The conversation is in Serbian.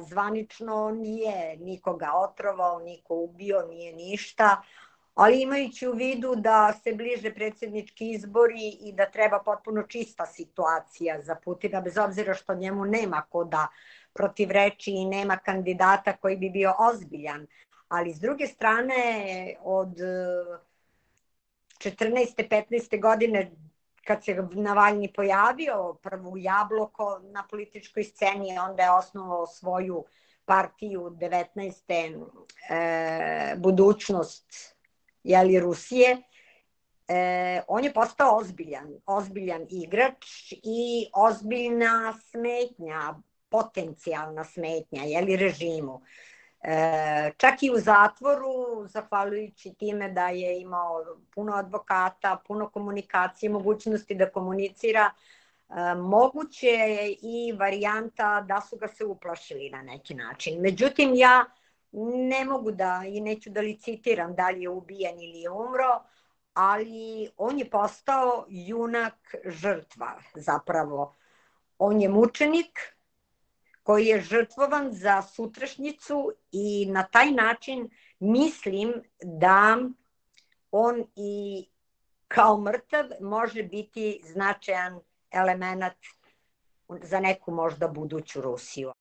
zvanično nije nikoga otrovao, niko ubio, nije ništa, ali imajući u vidu da se bliže predsjednički izbori i da treba potpuno čista situacija za Putina, bez obzira što njemu nema ko da protivreči i nema kandidata koji bi bio ozbiljan. Ali s druge strane, od 14. 15. godine kad se Navalni pojavio prvo Jabloko na političkoj sceni, onda je osnovao svoju partiju 19. E, budućnost jeli, Rusije, e, on je postao ozbiljan, ozbiljan igrač i ozbiljna smetnja, potencijalna smetnja jeli, režimu. E, čak i u zatvoru, zahvaljujući time da je imao puno advokata, puno komunikacije, mogućnosti da komunicira, e, moguće je i varijanta da su ga se uplašili na neki način. Međutim, ja ne mogu da i neću da licitiram da li je ubijen ili je umro, ali on je postao junak žrtva zapravo. On je mučenik, koji je žrtvovan za sutrašnjicu i na taj način mislim da on i kao mrtav može biti značajan element za neku možda buduću Rusiju.